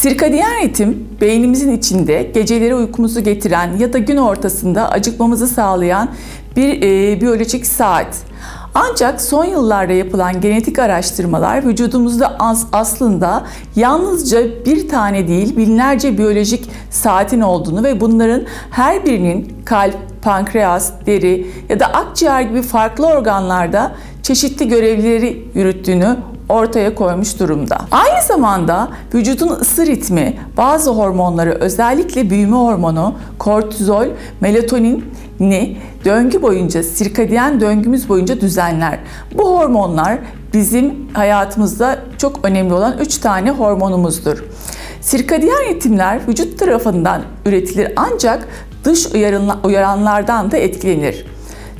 Sirkadiyen ritim beynimizin içinde geceleri uykumuzu getiren ya da gün ortasında acıkmamızı sağlayan bir e, biyolojik saat. Ancak son yıllarda yapılan genetik araştırmalar vücudumuzda az, aslında yalnızca bir tane değil binlerce biyolojik saatin olduğunu ve bunların her birinin kalp, pankreas, deri ya da akciğer gibi farklı organlarda çeşitli görevleri yürüttüğünü ortaya koymuş durumda. Aynı zamanda vücudun ısı ritmi bazı hormonları özellikle büyüme hormonu, kortizol, melatonini döngü boyunca, sirkadiyen döngümüz boyunca düzenler. Bu hormonlar bizim hayatımızda çok önemli olan 3 tane hormonumuzdur. Sirkadiyen ritimler vücut tarafından üretilir ancak dış uyaranlardan da etkilenir.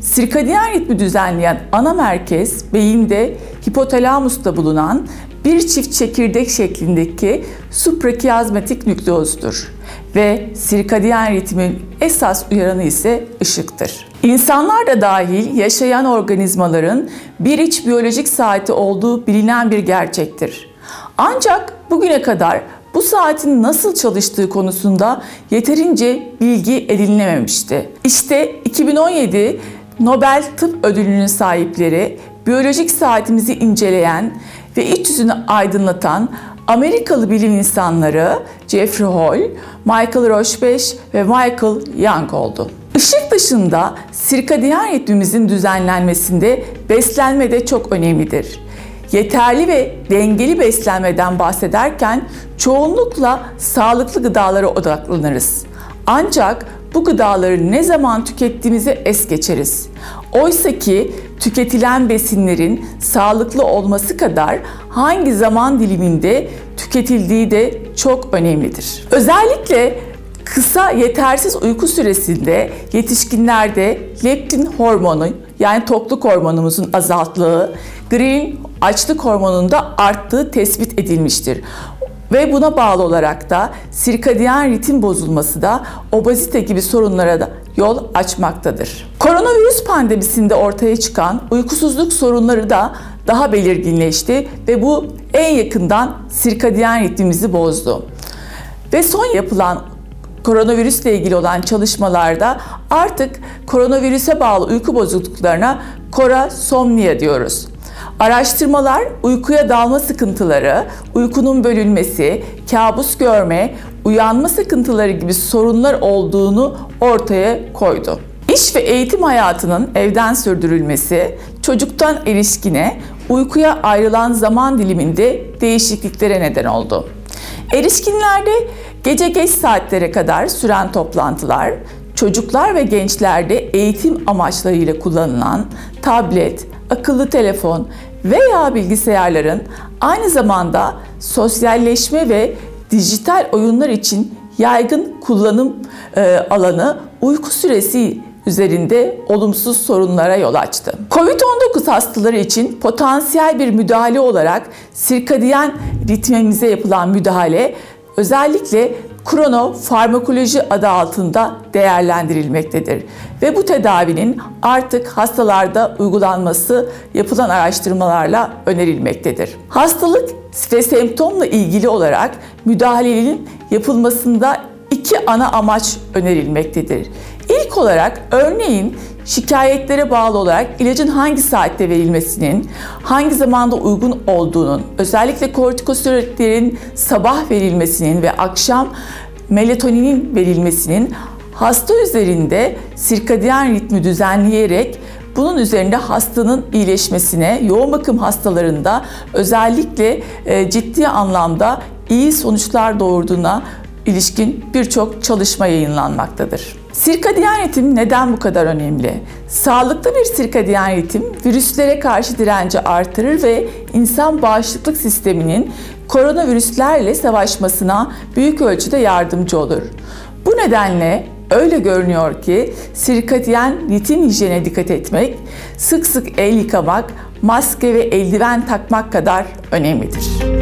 Sirkadiyen ritmi düzenleyen ana merkez beyinde hipotalamusta bulunan bir çift çekirdek şeklindeki suprakiazmatik nükleozdur ve sirkadiyen ritmin esas uyaranı ise ışıktır. İnsanlar da dahil yaşayan organizmaların bir iç biyolojik saati olduğu bilinen bir gerçektir. Ancak bugüne kadar bu saatin nasıl çalıştığı konusunda yeterince bilgi edinilememişti. İşte 2017 Nobel Tıp Ödülü'nün sahipleri biyolojik saatimizi inceleyen ve iç yüzünü aydınlatan Amerikalı bilim insanları Jeffrey Hall, Michael Rochebesh ve Michael Young oldu. Işık dışında sirkadiyen ritmimizin düzenlenmesinde beslenme de çok önemlidir. Yeterli ve dengeli beslenmeden bahsederken çoğunlukla sağlıklı gıdalara odaklanırız. Ancak bu gıdaları ne zaman tükettiğimizi es geçeriz. Oysa ki tüketilen besinlerin sağlıklı olması kadar hangi zaman diliminde tüketildiği de çok önemlidir. Özellikle kısa yetersiz uyku süresinde yetişkinlerde leptin hormonu yani tokluk hormonumuzun azaltlığı, green açlık hormonunda arttığı tespit edilmiştir. Ve buna bağlı olarak da sirkadiyen ritim bozulması da obezite gibi sorunlara da yol açmaktadır. Koronavirüs pandemisinde ortaya çıkan uykusuzluk sorunları da daha belirginleşti ve bu en yakından sirkadiyen ritmimizi bozdu. Ve son yapılan koronavirüsle ilgili olan çalışmalarda artık koronavirüse bağlı uyku bozukluklarına korasomnia diyoruz. Araştırmalar uykuya dalma sıkıntıları, uykunun bölünmesi, kabus görme, uyanma sıkıntıları gibi sorunlar olduğunu ortaya koydu. İş ve eğitim hayatının evden sürdürülmesi, çocuktan erişkine, uykuya ayrılan zaman diliminde değişikliklere neden oldu. Erişkinlerde gece geç saatlere kadar süren toplantılar, çocuklar ve gençlerde eğitim amaçlarıyla kullanılan tablet, akıllı telefon veya bilgisayarların aynı zamanda sosyalleşme ve dijital oyunlar için yaygın kullanım e, alanı uyku süresi üzerinde olumsuz sorunlara yol açtı. Covid-19 hastaları için potansiyel bir müdahale olarak sirkadiyen ritmemize yapılan müdahale özellikle kronofarmakoloji adı altında değerlendirilmektedir. Ve bu tedavinin artık hastalarda uygulanması yapılan araştırmalarla önerilmektedir. Hastalık ve semptomla ilgili olarak müdahalenin yapılmasında iki ana amaç önerilmektedir. İlk olarak örneğin şikayetlere bağlı olarak ilacın hangi saatte verilmesinin, hangi zamanda uygun olduğunun, özellikle kortikosteroidlerin sabah verilmesinin ve akşam melatoninin verilmesinin hasta üzerinde sirkadiyen ritmi düzenleyerek bunun üzerinde hastanın iyileşmesine, yoğun bakım hastalarında özellikle e, ciddi anlamda iyi sonuçlar doğurduğuna ilişkin birçok çalışma yayınlanmaktadır. Sirkadiyen ritim neden bu kadar önemli? Sağlıklı bir sirkadiyen ritim virüslere karşı direnci artırır ve insan bağışıklık sisteminin koronavirüslerle savaşmasına büyük ölçüde yardımcı olur. Bu nedenle öyle görünüyor ki sirkadiyen ritim hijyene dikkat etmek, sık sık el yıkamak, maske ve eldiven takmak kadar önemlidir.